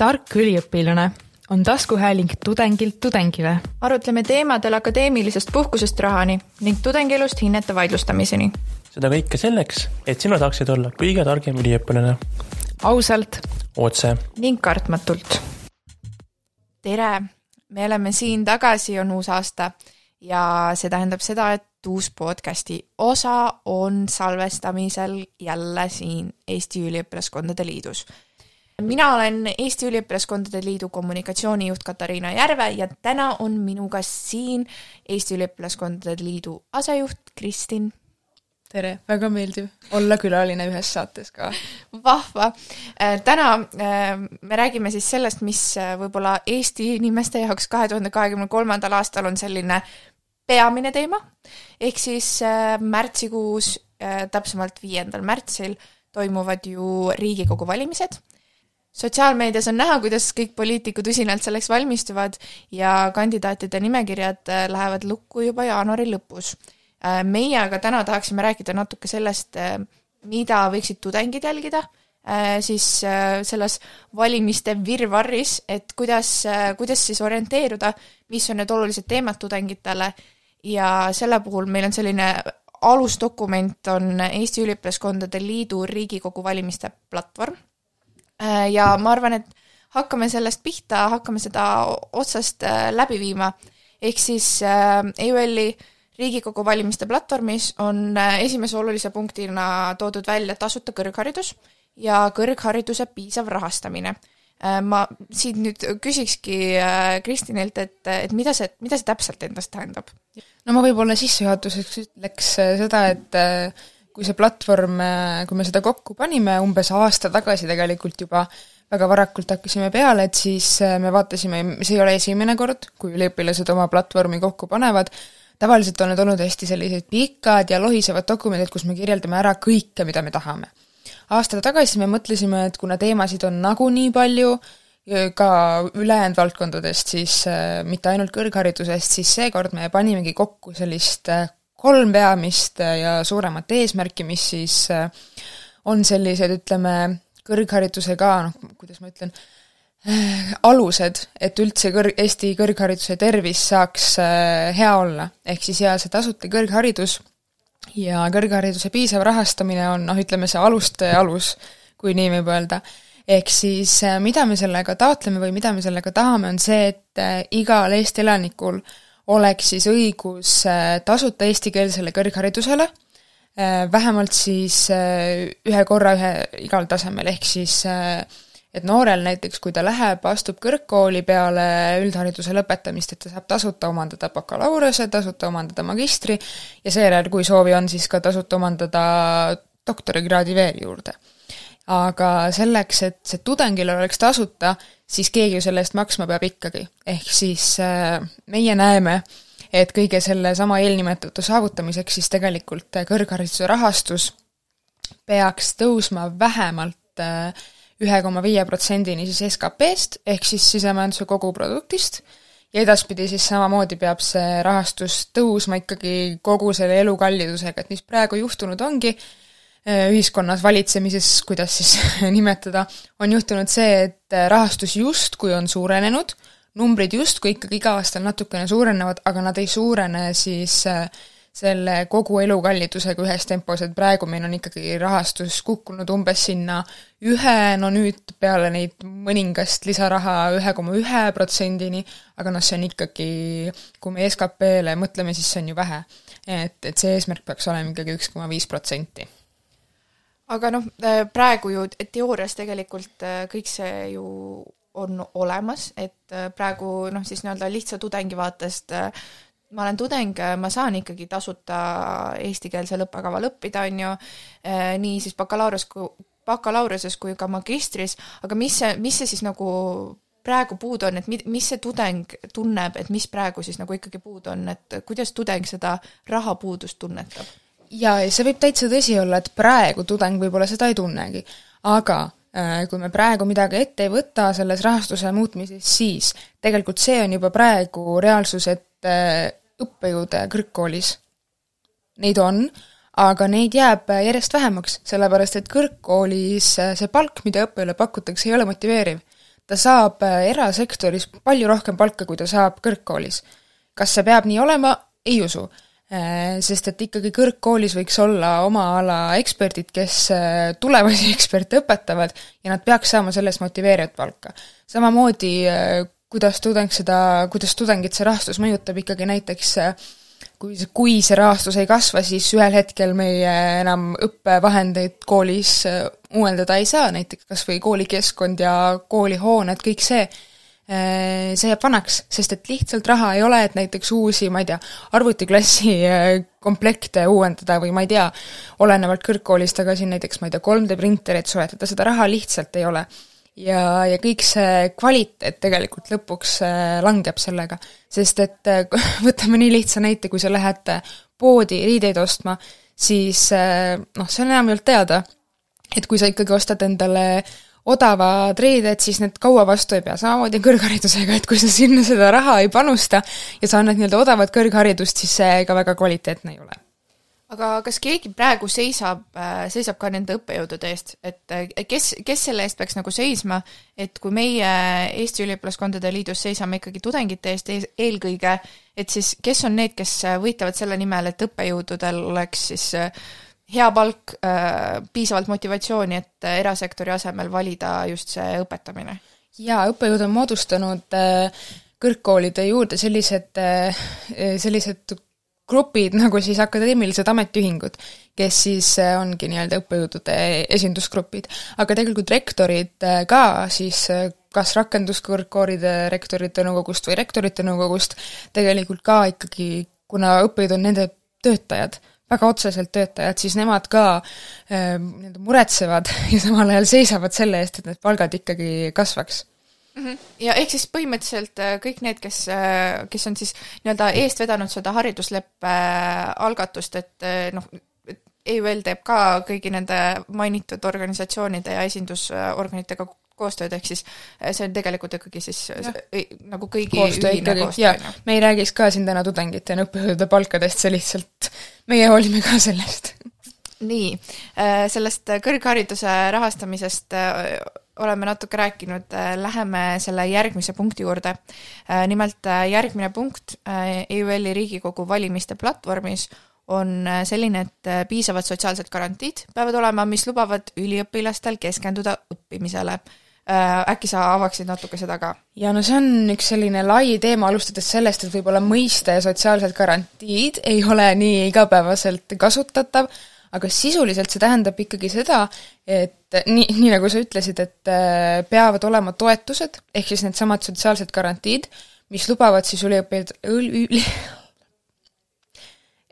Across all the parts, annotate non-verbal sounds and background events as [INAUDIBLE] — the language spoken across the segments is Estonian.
tark üliõpilane on taskuhääling tudengilt tudengile. arutleme teemadel akadeemilisest puhkusest rahani ning tudengielust hinnete vaidlustamiseni. seda kõike selleks, et sina saaksid olla kõige targem üliõpilane. ausalt. otse. ning kartmatult. tere, me oleme siin tagasi, on uus aasta ja see tähendab seda, et uus podcasti osa on salvestamisel jälle siin Eesti Üliõpilaskondade Liidus mina olen Eesti Üliõpilaskondade Liidu kommunikatsioonijuht Katariina Järve ja täna on minuga siin Eesti Üliõpilaskondade Liidu asejuht Kristin. tere, väga meeldiv olla külaline ühes saates ka. vahva. Äh, täna äh, me räägime siis sellest, mis äh, võib-olla Eesti inimeste jaoks kahe tuhande kahekümne kolmandal aastal on selline peamine teema, ehk siis märtsikuus, täpsemalt viiendal märtsil toimuvad ju Riigikogu valimised sotsiaalmeedias on näha, kuidas kõik poliitikud usinalt selleks valmistuvad ja kandidaatide nimekirjad äh, lähevad lukku juba jaanuari lõpus. Äh, meie aga täna tahaksime rääkida natuke sellest, äh, mida võiksid tudengid jälgida, siis selles valimiste virvarris, et kuidas, kuidas siis orienteeruda, mis on need olulised teemad tudengitele ja selle puhul meil on selline alusdokument on Eesti Üliõpilaskondade Liidu Riigikogu valimiste platvorm ja ma arvan, et hakkame sellest pihta, hakkame seda otsast äh, läbi viima. ehk siis äh, EÜL-i Riigikogu valimiste platvormis on esimese olulise punktina toodud välja tasuta kõrgharidus ja kõrghariduse piisav rahastamine. ma siin nüüd küsikski Kristinilt, et, et mida see, mida see täpselt endast tähendab? no ma võib-olla sissejuhatuseks ütleks seda, et kui see platvorm, kui me seda kokku panime umbes aasta tagasi tegelikult juba, väga varakult hakkasime peale, et siis äh, me vaatasime, see ei ole esimene kord, kui üliõpilased oma platvormi kokku panevad, tavaliselt on need olnud hästi sellised pikad ja lohisevad dokumendid, kus me kirjeldame ära kõike, mida me tahame. aasta tagasi me mõtlesime, et kuna teemasid on nagunii palju, ka ülejäänud valdkondadest, siis äh, mitte ainult kõrgharidusest, siis seekord me panimegi kokku sellist äh, kolm peamist äh, ja suuremat eesmärki, mis siis äh, on sellised, ütleme, kõrgharidusega, noh, kuidas ma ütlen, äh, alused, et üldse kõr-, Eesti kõrghariduse tervis saaks hea olla. ehk siis hea see tasuta kõrgharidus ja kõrghariduse piisav rahastamine on noh, ütleme see aluste alus, kui nii võib öelda. ehk siis mida me sellega taotleme või mida me sellega tahame, on see, et igal Eesti elanikul oleks siis õigus äh, tasuta eestikeelsele kõrgharidusele, äh, vähemalt siis äh, ühe korra ühe, igal tasemel, ehk siis et noorel näiteks, kui ta läheb, astub kõrgkooli peale üldhariduse lõpetamist, et ta saab tasuta omandada bakalaureuse, tasuta omandada magistri ja seejärel, kui soovi on, siis ka tasuta omandada doktorikraadi veel juurde. aga selleks, et see tudengile oleks tasuta, siis keegi ju selle eest maksma peab ikkagi. ehk siis äh, meie näeme, et kõige selle sama eelnimetatu saavutamiseks siis tegelikult äh, kõrghariduse rahastus peaks tõusma vähemalt äh, ühe koma viie protsendini siis SKP-st, ehk siis sisemajanduse koguproduktist, ja edaspidi siis samamoodi peab see rahastus tõusma ikkagi kogu selle elukallidusega, et mis praegu juhtunud ongi, ühiskonnas valitsemises, kuidas siis [LAUGHS] nimetada, on juhtunud see, et äh, rahastus justkui on suurenenud, numbrid justkui ikkagi iga aastal natukene suurenevad, aga nad ei suurene siis äh, selle kogu elukallidusega ühes tempos, et praegu meil on ikkagi rahastus kukkunud umbes sinna ühe, no nüüd peale neid mõningast lisaraha ühe koma ühe protsendini, aga noh, see on ikkagi, kui me SKP-le mõtleme, siis see on ju vähe. et, et see eesmärk peaks olema ikkagi üks koma viis protsenti aga noh, äh, praegu ju teoorias tegelikult äh, kõik see ju on olemas, et äh, praegu noh, siis nii-öelda lihtsa tudengi vaatest ma olen tudeng, ma saan ikkagi tasuta eestikeelsel õppekaval õppida, on ju, nii siis bakalaureus kui, bakalaureusas kui ka magistris, aga mis see, mis see siis nagu praegu puudu on, et mi-, mis see tudeng tunneb, et mis praegu siis nagu ikkagi puudu on, et kuidas tudeng seda rahapuudust tunnetab? Jaa, see võib täitsa tõsi olla, et praegu tudeng võib-olla seda ei tunnegi. aga äh, kui me praegu midagi ette ei võta selles rahastuse muutmises, siis tegelikult see on juba praegu reaalsus, et äh, õppejõude kõrgkoolis, neid on, aga neid jääb järjest vähemaks, sellepärast et kõrgkoolis äh, see palk, mida õppejõule pakutakse, ei ole motiveeriv. ta saab erasektoris palju rohkem palka, kui ta saab kõrgkoolis. kas see peab nii olema, ei usu. Äh, sest et ikkagi kõrgkoolis võiks olla oma ala eksperdid, kes äh, tulevasi [LAUGHS] eksperte õpetavad ja nad peaks saama selle eest motiveerivat palka. samamoodi kuidas tudeng seda, kuidas tudengit see rahastus mõjutab ikkagi näiteks kui see, kui see rahastus ei kasva, siis ühel hetkel meie enam õppevahendeid koolis äh, uuendada ei saa, näiteks kas või koolikeskkond ja koolihooned, kõik see, äh, see jääb vanaks, sest et lihtsalt raha ei ole, et näiteks uusi, ma ei tea, arvutiklassi äh, komplekte uuendada või ma ei tea, olenevalt kõrgkoolist, aga siin näiteks ma ei tea, 3D printerit soetada, seda raha lihtsalt ei ole ja, ja kõik see kvaliteet tegelikult lõpuks äh, langeb sellega. sest et äh, [LAUGHS] võtame nii lihtsa näite, kui sa lähed äh, poodi riideid ostma, siis noh, see on enamjaolt teada, et kui sa ikkagi ostad endale odavad riided, siis need kaua vastu ei pea, samamoodi kõrgharidusega, et kui sa sinna seda raha ei panusta ja sa annad nii-öelda odavat kõrgharidust, siis see ka väga kvaliteetne ei ole. Aga kas keegi praegu seisab, äh, seisab ka nende õppejõudude eest, et äh, kes, kes selle eest peaks nagu seisma, et kui meie Eesti Üliõpilaskondade Liidus seisame ikkagi tudengite eest eelkõige, et siis kes on need, kes võitlevad selle nimel, et õppejõududel oleks siis äh, hea palk, piisavalt motivatsiooni, et erasektori asemel valida just see õpetamine? jaa, õppejõud on moodustanud kõrgkoolide juurde sellised, sellised grupid nagu siis akadeemilised ametiühingud, kes siis äh, ongi nii-öelda õppejõudude esindusgrupid. aga tegelikult rektorid äh, ka siis äh, kas rakenduskõrgkoolide rektorite nõukogust või rektorite nõukogust, tegelikult ka ikkagi, kuna õppejõud on nende töötajad, väga otseselt töötajad, siis nemad ka äh, nii-öelda muretsevad [LAUGHS] ja samal ajal seisavad selle eest, et need palgad ikkagi kasvaks mm. -hmm. ja ehk siis põhimõtteliselt äh, kõik need, kes, äh, kes on siis nii-öelda eest vedanud seda haridusleppe äh, algatust, et noh, EÜL teeb ka kõigi nende mainitud organisatsioonide ja esindusorganitega koostööd, ehk siis see on tegelikult ikkagi siis ja. nagu kõigi koostöö ikkagi, jaa, me ei räägiks ka siin täna tudengite ja õppejõudude palkadest, see lihtsalt, meie hoolime ka sellest. nii, sellest kõrghariduse rahastamisest oleme natuke rääkinud, äh, läheme selle järgmise punkti juurde. Nimelt järgmine punkt EÜL-i Riigikogu valimiste platvormis on selline, et piisavad sotsiaalsed garantiid peavad olema, mis lubavad üliõpilastel keskenduda õppimisele. Äkki sa avaksid natuke seda ka? ja no see on üks selline lai teema, alustades sellest, et võib-olla mõiste sotsiaalsed garantiid ei ole nii igapäevaselt kasutatav, aga sisuliselt see tähendab ikkagi seda, et nii, nii nagu sa ütlesid, et äh, peavad olema toetused, ehk siis needsamad sotsiaalsed garantiid, mis lubavad siis üliõpilad, üli,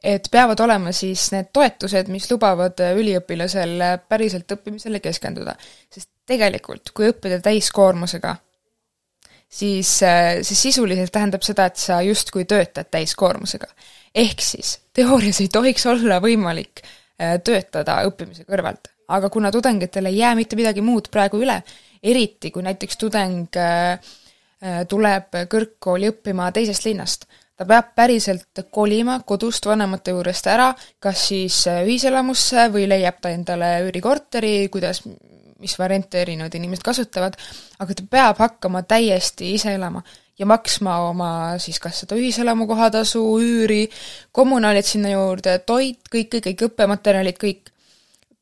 et peavad olema siis need toetused, mis lubavad üliõpilasel päriselt õppimisele keskenduda. sest tegelikult, kui õppida täiskoormusega, siis äh, see sisuliselt tähendab seda, et sa justkui töötad täiskoormusega. ehk siis teoorias ei tohiks olla võimalik äh, töötada õppimise kõrvalt. aga kuna tudengitel ei jää mitte midagi muud praegu üle, eriti kui näiteks tudeng äh, tuleb kõrgkooli õppima teisest linnast, ta peab päriselt kolima kodust vanemate juurest ära, kas siis ühiselamusse või leiab ta endale üürikorteri, kuidas, mis variante erinevad inimesed kasutavad, aga ta peab hakkama täiesti ise elama ja maksma oma siis kas seda ühiselamu kohatasu, üüri, kommunaalid sinna juurde, toit, kõik, kõik, kõik õppematerjalid, kõik.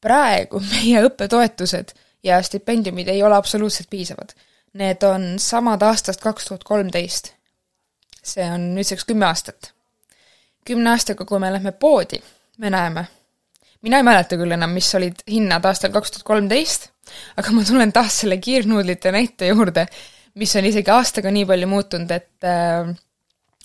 praegu meie õppetoetused ja stipendiumid ei ole absoluutselt piisavad. Need on samad aastast kaks tuhat kolmteist. see on nüüdseks kümme aastat. kümne aastaga, kui me lähme poodi, me näeme, mina ei mäleta küll enam, mis olid hinnad aastal kaks tuhat kolmteist, aga ma tulen taas selle kiirnuudlite näite juurde mis on isegi aastaga nii palju muutunud, et äh,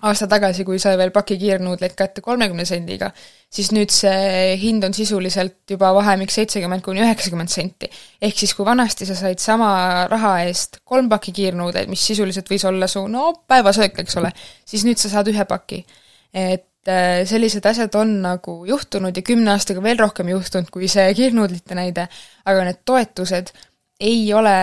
aasta tagasi, kui sai veel paki kiirnuudleid kätte kolmekümne sendiga, siis nüüd see hind on sisuliselt juba vahemik seitsekümmend kuni üheksakümmend senti. ehk siis, kui vanasti sa said sama raha eest kolm pakki kiirnuudleid, mis sisuliselt võis olla su no päevasöök, eks ole, siis nüüd sa saad ühe paki. et sellised asjad on nagu juhtunud ja kümne aastaga veel rohkem juhtunud kui see kiirnuudlite näide, aga need toetused ei ole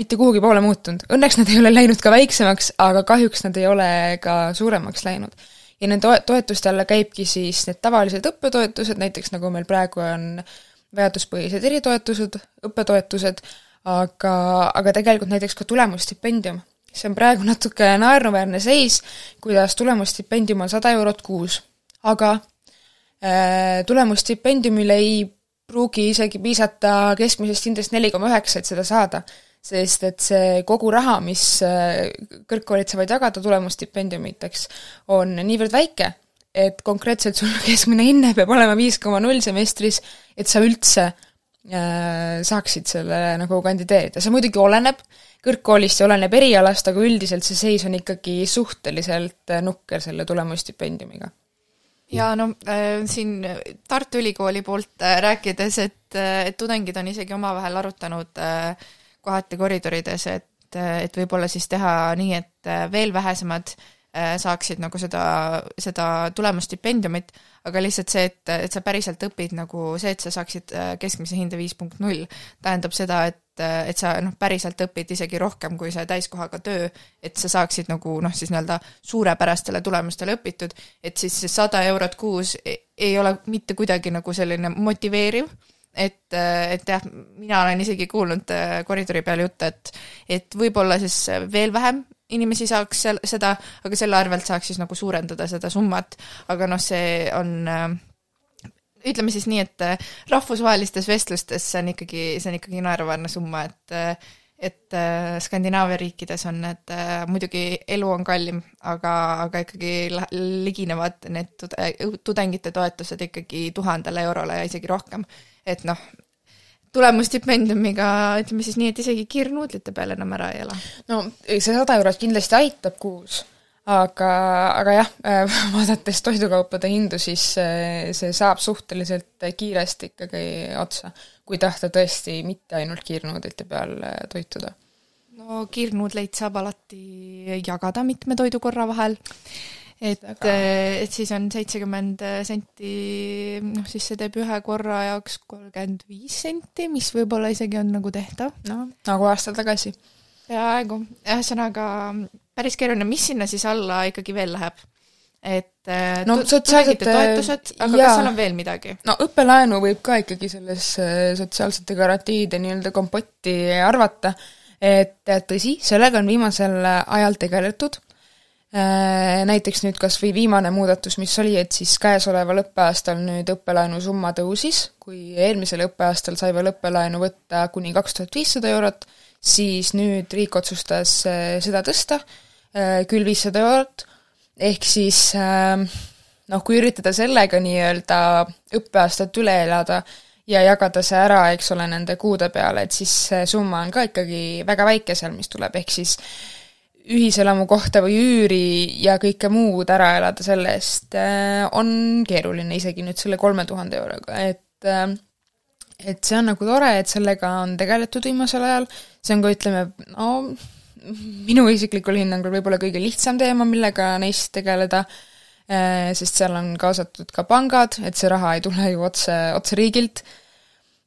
mitte kuhugi poole muutunud, õnneks nad ei ole läinud ka väiksemaks, aga kahjuks nad ei ole ka suuremaks läinud. ja nende toe-, toetuste alla käibki siis need tavalised õppetoetused, näiteks nagu meil praegu on vajaduspõhised eritoetused, õppetoetused, aga, aga tegelikult näiteks ka tulemusstipendium, see on praegu natuke naeruväärne seis, kuidas tulemusstipendium on sada eurot kuus, aga äh, tulemusstipendiumil ei pruugi isegi piisata keskmisest hindest neli koma üheksa, et seda saada. sest et see kogu raha, mis äh, kõrgkoolid saavad jagada tulemusstipendiumiteks, on niivõrd väike, et konkreetselt sul [LAUGHS] keskmine hinne peab olema viis koma null semestris, et sa üldse äh, saaksid sellele nagu kandideerida, see muidugi oleneb kõrgkoolist ja oleneb erialast, aga üldiselt see seis on ikkagi suhteliselt äh, nukker selle tulemusstipendiumiga ja no äh, siin Tartu Ülikooli poolt äh, rääkides, et, äh, et tudengid on isegi omavahel arutanud äh, kohati koridorides, et, äh, et võib-olla siis teha nii, et äh, veel vähesemad äh, saaksid nagu seda, seda tulemusstipendiumit, aga lihtsalt see, et, et sa päriselt õpid nagu see, et sa saaksid äh, keskmise hinde viis punkt null, tähendab seda, et et, et sa noh, päriselt õpid isegi rohkem kui see täiskohaga töö, et sa saaksid nagu noh, siis nii-öelda suurepärastele tulemustele õpitud, et siis see sada eurot kuus ei, ei ole mitte kuidagi nagu selline motiveeriv, et, et jah, mina olen isegi kuulnud äh, koridori peal jutte, et et võib-olla siis veel vähem inimesi saaks seal seda, aga selle arvelt saaks siis nagu suurendada seda summat, aga noh, see on äh, ütleme siis nii, et äh, rahvusvahelistes vestlustes see on ikkagi, see on ikkagi naeruväärne summa, et äh, et Skandinaavia riikides on need, muidugi elu on kallim, aga, aga ikkagi liginevad need tudengite toetused ikkagi tuhandele eurole ja isegi rohkem. et noh, tulemusstipendiumiga ütleme siis nii, et isegi kiirnuudlite peal enam ära ei ela. no see sada eurot kindlasti aitab kuus aga, aga jah, [LAUGHS] vaadates toidukaupade hindu, siis see saab suhteliselt kiiresti ikkagi otsa, kui tahta tõesti mitte ainult kiirnuudlite peal toituda. no kiirnuudleid saab alati jagada mitme toidukorra vahel, et aga..., et siis on seitsekümmend senti, noh siis see teeb ühe korra jaoks kolmkümmend viis senti, mis võib-olla isegi on nagu tehtav. no nagu aasta tagasi. peaaegu, ühesõnaga päris keeruline, mis sinna siis alla ikkagi veel läheb? et äh, no sotsiaalsete toetused, aga jaa. kas seal on veel midagi? no õppelaenu võib ka ikkagi sellesse sotsiaalsete garantiide nii-öelda kompotti arvata, et tõsi, sellega on viimasel ajal tegeletud, näiteks nüüd kas või viimane muudatus, mis oli, et siis käesoleval õppeaastal nüüd õppelaenu summa tõusis, kui eelmisel õppeaastal sai veel õppelaenu võtta kuni kaks tuhat viissada eurot, siis nüüd riik otsustas äh, seda tõsta Äh, küll viissada eurot, ehk siis ähm, noh, kui üritada sellega nii-öelda õppeaastat üle elada ja jagada see ära, eks ole, nende kuude peale, et siis see summa on ka ikkagi väga väike seal, mis tuleb, ehk siis ühiselamu kohta või üüri ja kõike muud ära elada selle eest äh, on keeruline, isegi nüüd selle kolme tuhande euroga, et äh, et see on nagu tore, et sellega on tegeletud viimasel ajal, see on ka, ütleme, no minu isiklikul hinnangul võib-olla kõige lihtsam teema, millega neist tegeleda, eh, sest seal on kaasatud ka pangad, et see raha ei tule ju otse, otse riigilt,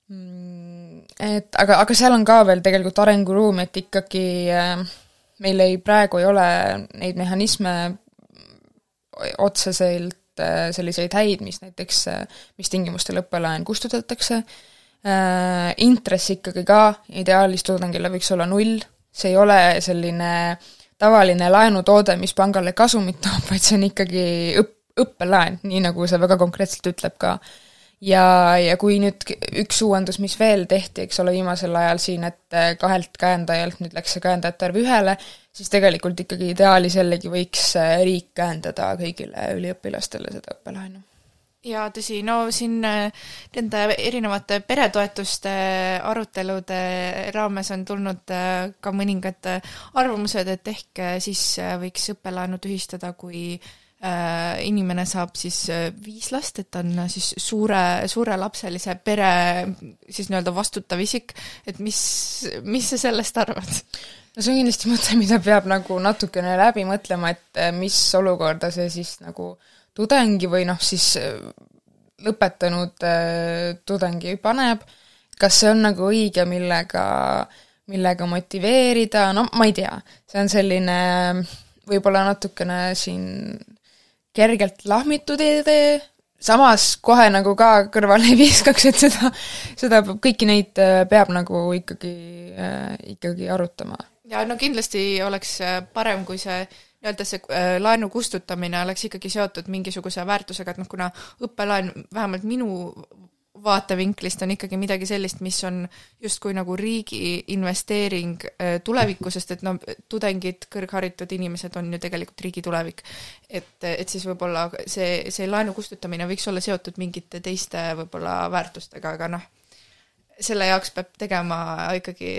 mm, et aga, aga seal on ka veel tegelikult arenguruumi, et ikkagi eh, meil ei, praegu ei ole neid mehhanisme otseselt eh, selliseid häid, mis näiteks, mis tingimustel õppelaen kustutatakse, intress ikkagi ka ideaalis tudengile võiks olla null, see ei ole selline tavaline laenutoode, mis pangale kasumit toob, vaid see on ikkagi õpp, õppelaen, nii nagu see väga konkreetselt ütleb ka. Ja, ja kui nüüd üks uuendus, mis veel tehti, eks ole, viimasel ajal siin, et kahelt käendajalt nüüd läks see käendajate arv ühele, siis tegelikult ikkagi ideaalis jällegi võiks riik käendada kõigile üliõpilastele seda õppelaenu. Jaa, tõsi, no siin äh, nende erinevate peretoetuste arutelude raames on tulnud äh, ka mõningad äh, arvamused, et ehk siis võiks õppelaenu tühistada, kui inimene saab siis viis last, et on siis suure, suurelapselise pere siis nii-öelda vastutav isik, et mis, mis sa sellest arvad? no see on kindlasti mõte, mida peab nagu natukene läbi mõtlema, et mis olukorda see siis nagu äh, tudengi või noh, siis äh, lõpetanud äh, tudengi paneb, kas see on nagu õige, millega, millega motiveerida, no ma ei tea, see on selline võib-olla natukene siin kergelt lahmitud idee, samas kohe nagu ka kõrvale ei viskaks, et seda, seda, kõiki neid äh, peab nagu ikkagi, äh, ikkagi arutama. ja no kindlasti oleks äh, parem, kui see nii-öelda see laenu kustutamine oleks ikkagi seotud mingisuguse väärtusega, et noh, kuna õppelaen vähemalt minu vaatevinklist on ikkagi midagi sellist, mis on justkui nagu riigi investeering äh, tulevikku, sest et no tudengid, kõrgharitud inimesed on ju tegelikult riigi tulevik. et, et siis võib-olla see, see laenu kustutamine võiks olla seotud mingite teiste võib-olla väärtustega, aga noh, selle jaoks peab tegema ikkagi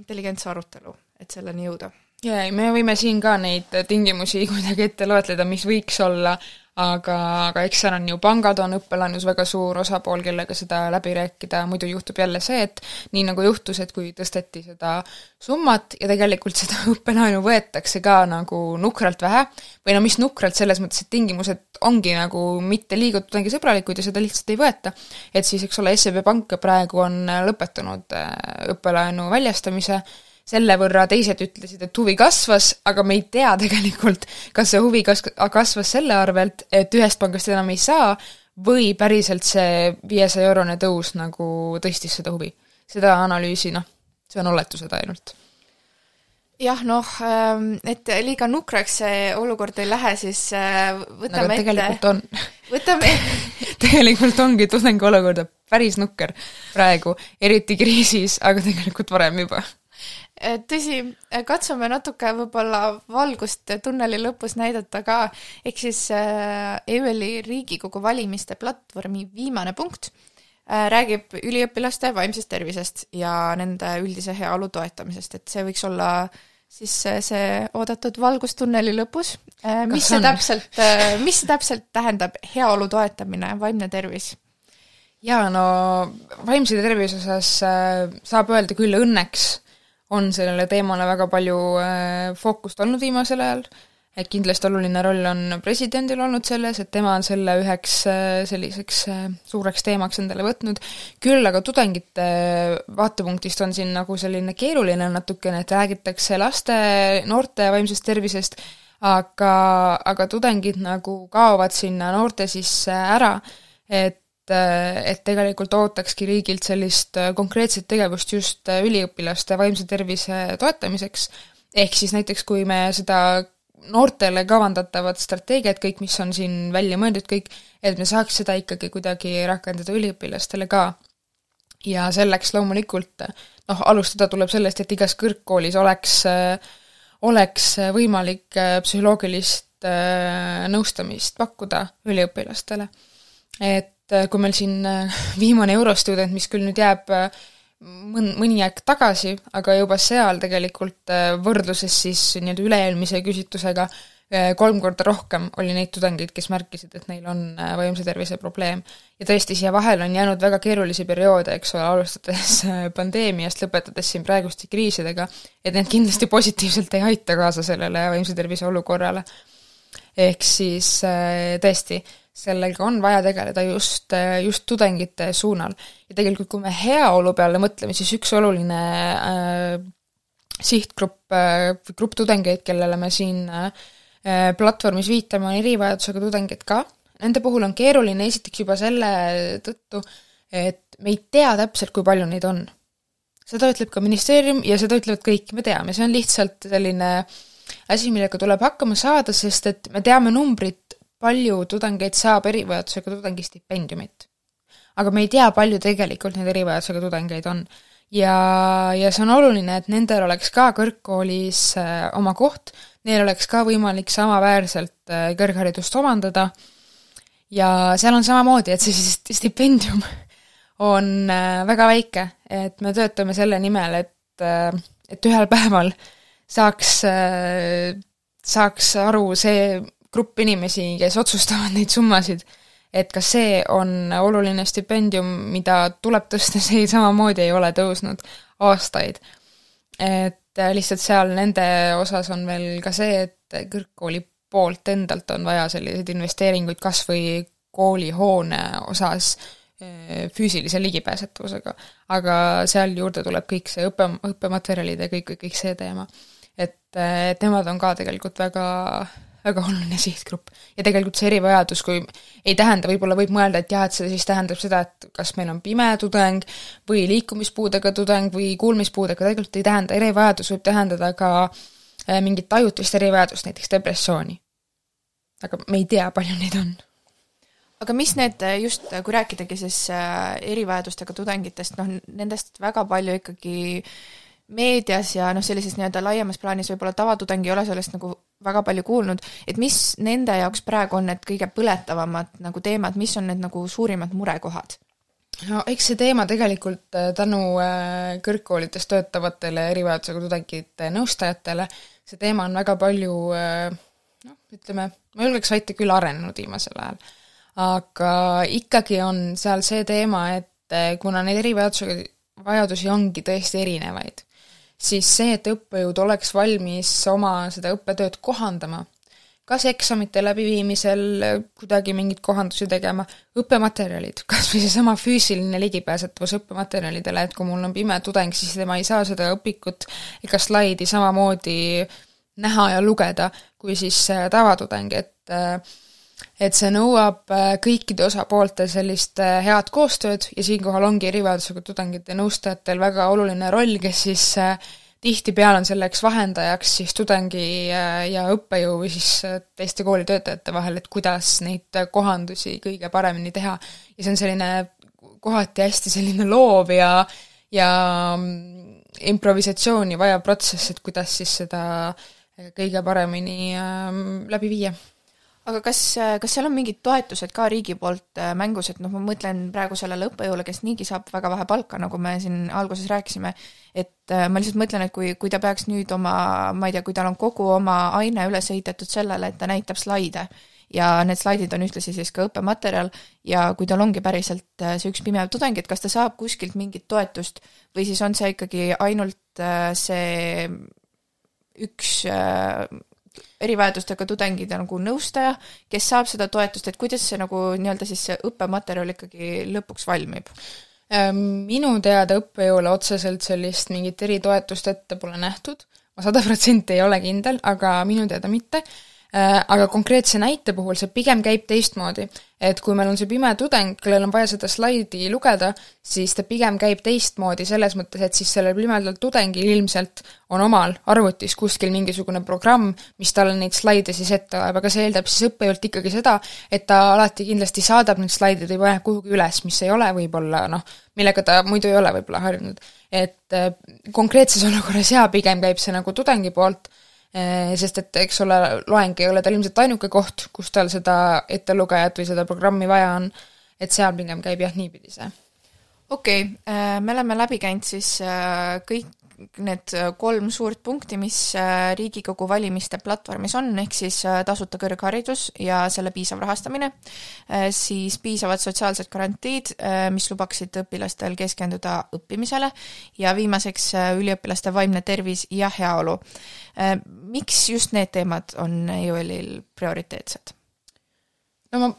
intelligentse arutelu, et selleni jõuda. jaa, me võime siin ka neid tingimusi kuidagi ette loetleda, mis võiks olla aga, aga eks seal on ju pangad on õppelaenus väga suur osapool, kellega seda läbi rääkida, muidu juhtub jälle see, et nii nagu juhtus, et kui tõsteti seda summat ja tegelikult seda [LAUGHS] õppelaenu võetakse ka nagu nukralt vähe, või no mis nukralt, selles mõttes, et tingimused ongi nagu mitte liiga tudengisõbralikud ja seda lihtsalt ei võeta, et siis, eks ole, SEB Pank praegu on lõpetanud äh, õppelaenu väljastamise, selle võrra teised ütlesid, et huvi kasvas, aga me ei tea tegelikult, kas see huvi kas-, kasvas selle arvelt, et ühest pangast enam ei saa, või päriselt see viiesaja eurone tõus nagu tõstis seda huvi. seda analüüsi, noh, see on oletused ainult jah, noh, ähm, et liiga nukraks see olukord ei lähe, siis äh, võtame no, tegelikult ette, on. [LAUGHS] võtame [LAUGHS] tegelikult ongi tudengi olukord päris nukker praegu, eriti kriisis, aga tegelikult varem juba tõsi, katsume natuke võib-olla valgust tunneli lõpus näidata ka, ehk siis EÜL-i Riigikogu valimiste platvormi viimane punkt räägib üliõpilaste vaimsest tervisest ja nende üldise heaolu toetamisest, et see võiks olla siis see oodatud valgus tunneli lõpus. Mis see täpselt, mis see täpselt tähendab, heaolu toetamine, vaimne tervis? jaa, no vaimse tervise osas saab öelda küll õnneks on sellele teemale väga palju äh, fookust olnud viimasel ajal, et kindlasti oluline roll on presidendil olnud selles, et tema on selle üheks äh, selliseks äh, suureks teemaks endale võtnud, küll aga tudengite vaatepunktist on siin nagu selline keeruline natukene, et räägitakse laste, noorte vaimsest tervisest, aga, aga tudengid nagu kaovad sinna noorte sisse ära, et et tegelikult ootakski riigilt sellist äh, konkreetset tegevust just äh, üliõpilaste vaimse tervise toetamiseks, ehk siis näiteks kui me seda noortele kavandatavat strateegiat, kõik, mis on siin välja mõeldud, kõik, et me saaks seda ikkagi kuidagi rakendada üliõpilastele ka. ja selleks loomulikult noh, alustada tuleb sellest, et igas kõrgkoolis oleks, äh, oleks võimalik psühholoogilist nõustamist pakkuda üliõpilastele. et et äh, kui meil siin äh, [LAUGHS] viimane Eurostudent, mis küll nüüd jääb äh, mõn-, mõni aeg tagasi, aga juba seal tegelikult võrdluses siis nii-öelda üle-eelmise küsitlusega kolm korda rohkem oli neid tudengeid, kes märkisid, et neil on vaimse tervise probleem. ja tõesti, siia vahele on jäänud väga keerulisi perioode, eks ole, alustades pandeemiast, lõpetades siin praeguste kriisidega, et need kindlasti positiivselt ei aita kaasa sellele vaimse tervise olukorrale. ehk siis tõesti, sellega on vaja tegeleda just, just tudengite suunal. ja tegelikult, kui me heaolu peale mõtleme, siis üks oluline äh, sihtgrupp äh,, grupp tudengeid, kellele me siin äh, platvormis viitame, on erivajadusega tudengid ka. Nende puhul on keeruline esiteks juba selle tõttu, et me ei tea täpselt, kui palju neid on. seda ütleb ka ministeerium ja seda ütlevad kõik, me teame, see on lihtsalt selline asi, millega tuleb hakkama saada, sest et me teame numbrit palju tudengeid saab erivajadusega tudengi stipendiumit. aga me ei tea, palju tegelikult neid erivajadusega tudengeid on. ja, ja see on oluline, et nendel oleks ka kõrgkoolis äh, oma koht, neil oleks ka võimalik samaväärselt äh, kõrgharidust omandada ja seal on samamoodi, et see stipendium [LAUGHS] on äh, väga väike, et me töötame selle nimel, et, et ühel päeval saaks, saaks aru see grupp inimesi, kes otsustavad neid summasid, et kas see on oluline stipendium, mida tuleb tõsta, see samamoodi ei ole tõusnud aastaid. et lihtsalt seal nende osas on veel ka see, et kõrgkooli poolt endalt on vaja selliseid investeeringuid kas või koolihoone osas eh, füüsilise ligipääsetavusega. aga seal juurde tuleb kõik see õppe, õppematerjalid ja kõik, kõik see teema. et, et nemad on ka tegelikult väga väga oluline sihtgrupp. ja tegelikult see erivajadus, kui ei tähenda, võib-olla võib mõelda, et jah, et see siis tähendab seda, et kas meil on pime tudeng või liikumispuudega tudeng või kuulmispuudega, tegelikult ei tähenda, erivajadus võib tähendada ka äh, mingit ajutist erivajadust, näiteks depressiooni. aga me ei tea, palju neid on aga mis need just, kui rääkidagi siis äh, erivajadustega tudengitest, noh, nendest väga palju ikkagi meedias ja noh, sellises nii-öelda laiemas plaanis võib-olla tavatudengi ei ole sellest nagu väga palju kuulnud, et mis nende jaoks praegu on need kõige põletavamad nagu teemad, mis on need nagu suurimad murekohad? no eks see teema tegelikult äh, tänu äh, kõrgkoolides töötavatele erivajadusega tudengite nõustajatele, see teema on väga palju noh, ütleme, ma julgeks väita küll arenenud viimasel ajal aga ikkagi on seal see teema, et kuna neid erivajadusega, vajadusi ongi tõesti erinevaid, siis see, et õppejõud oleks valmis oma seda õppetööd kohandama, kas eksamite läbiviimisel kuidagi mingeid kohandusi tegema, õppematerjalid, kas või seesama füüsiline ligipääsetavus õppematerjalidele, et kui mul on pime tudeng, siis tema ei saa seda õpikut ega slaidi samamoodi näha ja lugeda kui siis eh, tavatudeng, et äh, et see nõuab äh, kõikide osapoolte sellist äh, head koostööd ja siinkohal ongi erivajadusega tudengite nõustajatel väga oluline roll, kes siis äh, tihtipeale on selleks vahendajaks siis tudengi ja õppejõu või siis teiste koolitöötajate vahel, et kuidas neid kohandusi kõige paremini teha. ja see on selline kohati hästi selline loov ja, ja mm, improvisatsiooni vajav protsess, et kuidas siis seda kõige paremini ähm, läbi viia aga kas, kas seal on mingid toetused ka riigi poolt äh, mängus, et noh, ma mõtlen praegu sellele õppejõule, kes niigi saab väga vähe palka, nagu me siin alguses rääkisime, et äh, ma lihtsalt mõtlen, et kui, kui ta peaks nüüd oma, ma ei tea, kui tal on kogu oma aine üles ehitatud sellele, et ta näitab slaide, ja need slaidid on ühtlasi siis ka õppematerjal ja kui tal ongi päriselt äh, see üks pimev tudeng, et kas ta saab kuskilt mingit toetust või siis on see ikkagi ainult see üks erivajadustega tudengide nagu nõustaja, kes saab seda toetust, et kuidas see nagu nii-öelda siis see õppematerjal ikkagi lõpuks valmib? Ehm, minu teada õppejõule otseselt sellist mingit eritoetust ette pole nähtud, ma sada protsenti ei ole kindel, aga minu teada mitte aga konkreetse näite puhul see pigem käib teistmoodi. et kui meil on see pime tudeng, kellel on vaja seda slaidi lugeda, siis ta pigem käib teistmoodi selles mõttes, et siis sellel pimedal tudengil ilmselt on omal arvutis kuskil mingisugune programm, mis talle neid slaide siis ette loeb, aga see eeldab siis õppejõult ikkagi seda, et ta alati kindlasti saadab need slaidid või paneb kuhugi üles, mis ei ole võib-olla noh, millega ta muidu ei ole võib-olla harjunud. et äh, konkreetses olukorras jaa, pigem käib see nagu tudengi poolt sest et eks ole, loeng ei ole tal ilmselt ainuke koht, kus tal seda ettelugejat või seda programmi vaja on, et seal pigem käib jah, niipidi see. okei okay,, eh, me oleme läbi käinud siis eh, kõik need äh, kolm suurt punkti, mis äh, Riigikogu valimiste platvormis on, ehk siis äh, tasuta kõrgharidus ja selle piisav rahastamine, siis piisavad sotsiaalsed garantiid, mis lubaksid õpilastel keskenduda õppimisele ja viimaseks üliõpilaste vaimne tervis ja heaolu. Miks just need teemad on EÜL-il prioriteetsed? no ma,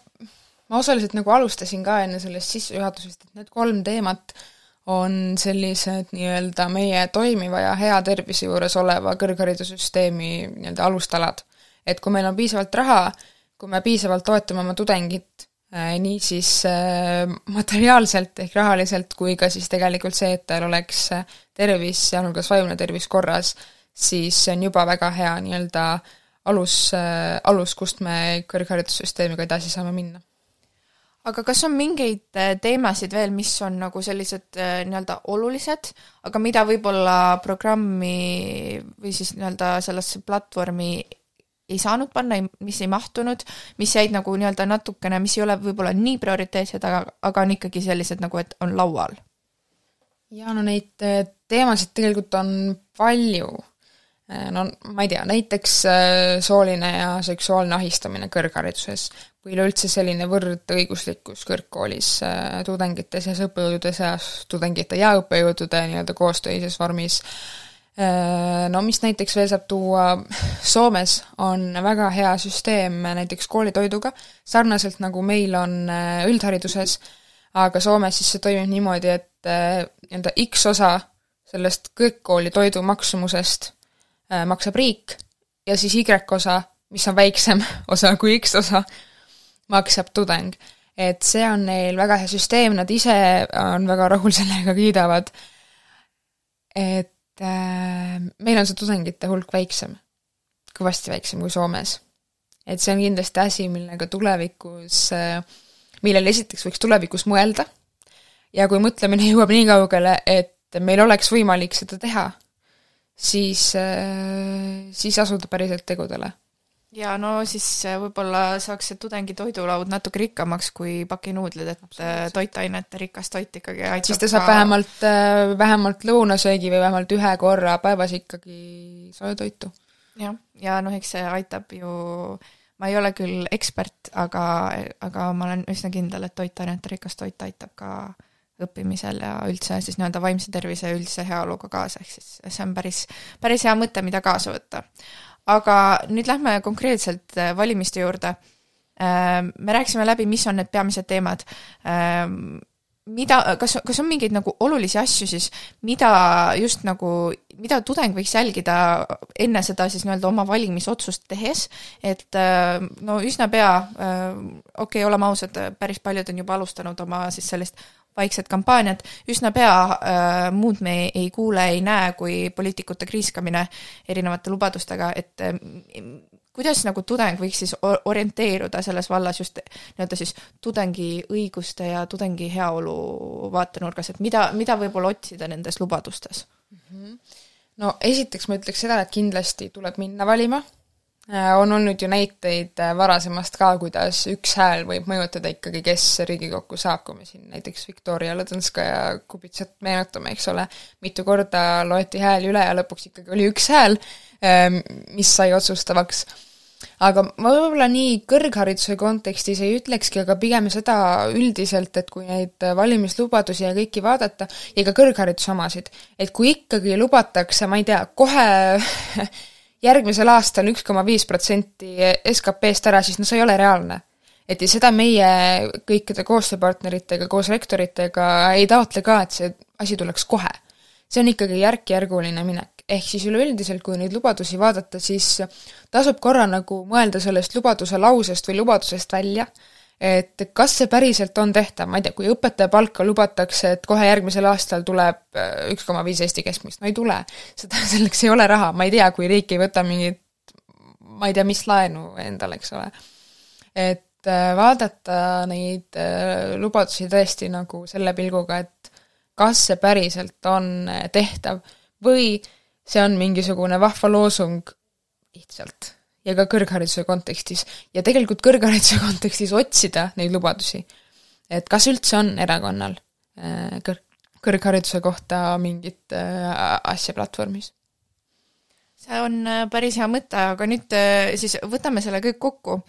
ma osaliselt nagu alustasin ka enne sellest sissejuhatusest, et need kolm teemat äh, on sellised nii-öelda meie toimiva ja hea tervise juures oleva kõrgharidussüsteemi nii-öelda alustalad. et kui meil on piisavalt raha, kui me piisavalt toetame oma tudengit äh, nii siis äh, materiaalselt ehk rahaliselt kui ka siis tegelikult see, et tal oleks äh, tervis, sealhulgas vaimne tervis korras, siis see on juba väga hea nii-öelda alus, alus, kust me kõrgharidussüsteemiga edasi saame minna aga kas on mingeid äh, teemasid veel, mis on nagu sellised äh, nii-öelda olulised, aga mida võib-olla programmi või siis nii-öelda sellesse platvormi ei saanud panna, mis ei mahtunud, mis jäid nagu nii-öelda natukene, mis ei ole võib-olla nii prioriteetsed, aga, aga on ikkagi sellised nagu, et on laual? jaa, no neid äh, teemasid tegelikult on palju no ma ei tea, näiteks äh, sooline ja seksuaalne ahistamine kõrghariduses või üleüldse selline võrdõiguslikkus kõrgkoolis äh, tudengite seas, õppejõudude seas, tudengite ja õppejõudude nii-öelda koostöises vormis. No mis näiteks veel saab tuua, Soomes on väga hea süsteem näiteks koolitoiduga, sarnaselt nagu meil on üldhariduses, aga Soomes siis see toimib niimoodi, et nii-öelda X osa sellest kõrgkooli toidu maksumusest Äh, maksab riik ja siis Y-osa mis on väiksem [LAUGHS] osa kui X osa, maksab tudeng. et see on neil väga hea süsteem, nad ise on väga rahul sellega, kiidavad. et äh, meil on see tudengite hulk väiksem, kõvasti väiksem kui Soomes. et see on kindlasti asi, millega tulevikus äh,, millele esiteks võiks tulevikus mõelda ja kui mõtlemine jõuab nii kaugele, et meil oleks võimalik seda teha, siis, äh, siis asuda päriselt tegudele. ja no siis äh, võib-olla saaks see tudengi toidulaud natuke rikkamaks kui pakinuudlid, et äh, toitainete rikas toit ikkagi aitab siis ta saab ka... vähemalt, vähemalt lõunasöögi või vähemalt ühe korra päevas ikkagi sooja toitu. jah, ja noh, eks see aitab ju ma ei ole küll ekspert, aga, aga ma olen üsna kindel, et toitainete rikas toit aitab ka õppimisel ja üldse siis nii-öelda vaimse tervise ja üldise heaoluga kaasa, ehk siis see on päris, päris hea mõte, mida kaasa võtta. aga nüüd lähme konkreetselt äh, valimiste juurde. Äh, me rääkisime läbi, mis on need peamised teemad. Äh, mida, kas, kas on mingeid nagu olulisi asju siis, mida just nagu, mida tudeng võiks jälgida enne seda siis nii-öelda oma valimisotsust tehes, et no üsna pea, okei okay,, oleme ausad, päris paljud on juba alustanud oma siis sellist vaikset kampaaniat, üsna pea äh, muud me ei, ei kuule, ei näe, kui poliitikute kriiskamine erinevate lubadustega, et äh, kuidas nagu tudeng võiks siis orienteeruda selles vallas just nii-öelda siis tudengi õiguste ja tudengi heaolu vaatenurgas, et mida, mida võib-olla otsida nendes lubadustes mm? -hmm. no esiteks ma ütleks seda, et kindlasti tuleb minna valima on olnud ju näiteid äh, varasemast ka, kuidas üks hääl võib mõjutada ikkagi, kes Riigikokku saab, kui me siin näiteks Viktoria Ladõnskaja-Kubitsat meenutame, eks ole, mitu korda loeti hääli üle ja lõpuks ikkagi oli üks hääl, ähm, mis sai otsustavaks. aga ma võib-olla nii kõrghariduse kontekstis ei ütlekski, aga pigem seda üldiselt, et kui neid valimislubadusi ja kõiki vaadata, ja ka kõrghariduse omasid, et kui ikkagi lubatakse, ma ei tea, kohe [LAUGHS] järgmisel aastal üks koma viis protsenti SKP-st ära, siis no see ei ole reaalne. et ja seda meie kõikide koostööpartneritega, koos rektoritega ei taotle ka, et see asi tuleks kohe. see on ikkagi järk-järguline minek, ehk siis üleüldiselt, kui neid lubadusi vaadata, siis tasub korra nagu mõelda sellest lubaduse lausest või lubadusest välja, et kas see päriselt on tehtav, ma ei tea, kui õpetaja palka lubatakse, et kohe järgmisel aastal tuleb äh, üks koma viis Eesti keskmist, no ei tule. seda, [LAUGHS] selleks ei ole raha, ma ei tea, kui riik ei võta mingit ma ei tea, mis laenu endale, eks ole. et äh, vaadata neid äh, lubadusi tõesti nagu selle pilguga, et kas see päriselt on tehtav või see on mingisugune vahva loosung lihtsalt ja ka kõrghariduse kontekstis. ja tegelikult kõrghariduse [LAUGHS] kontekstis otsida neid lubadusi. et kas üldse on erakonnal äh, kõrg, kõrghariduse kohta mingit äh, asja platvormis? see on äh, päris hea mõte, aga nüüd siis võtame selle kõik kokku.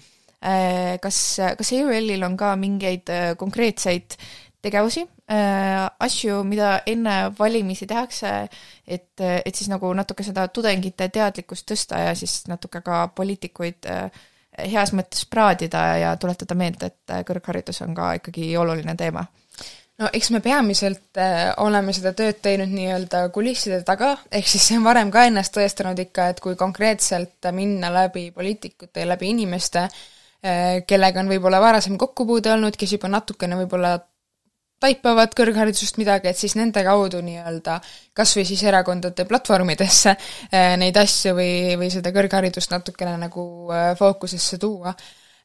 Kas, kas EÜL-il on ka mingeid konkreetseid tegevusi, asju, mida enne valimisi tehakse, et, et siis nagu natuke seda tudengite teadlikkust tõsta ja siis natuke ka poliitikuid äh, heas mõttes praadida ja tuletada meelde, et kõrgharidus on ka ikkagi oluline teema. No eks me peamiselt äh, oleme seda tööd teinud nii-öelda kulisside taga, ehk siis see on varem ka ennast tõestanud ikka, et kui konkreetselt minna läbi poliitikute ja läbi inimeste äh,, kellega on võib-olla varasem kokkupuude olnud, kes juba natukene võib-olla taipavad kõrgharidusest midagi, et siis nende kaudu nii-öelda kas või siis erakondade platvormidesse äh, neid asju või, või seda kõrgharidust natukene nagu äh, fookusesse tuua.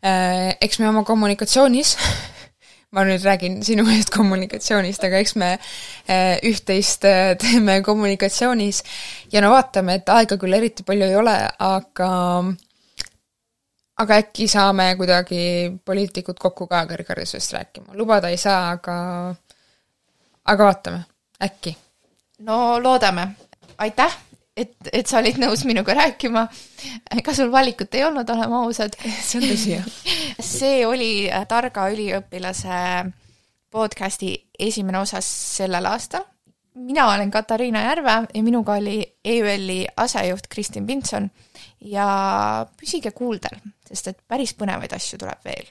Äh, eks me oma kommunikatsioonis [LAUGHS] ma nüüd räägin sinu eest kommunikatsioonist, aga eks me üht-teist teeme kommunikatsioonis ja no vaatame, et aega küll eriti palju ei ole, aga aga äkki saame kuidagi poliitikud kokku ka kõrgharidusest rääkima, lubada ei saa, aga aga vaatame, äkki. no loodame, aitäh, et, et sa olid nõus minuga rääkima. ega sul valikut ei olnud, oleme ausad. see on tõsi, jah. [LAUGHS] see oli targa üliõpilase podcasti esimene osa sellel aastal. mina olen Katariina Järve ja minuga oli EÜL-i asejuht Kristin Pinson ja püsige kuuldel, sest et päris põnevaid asju tuleb veel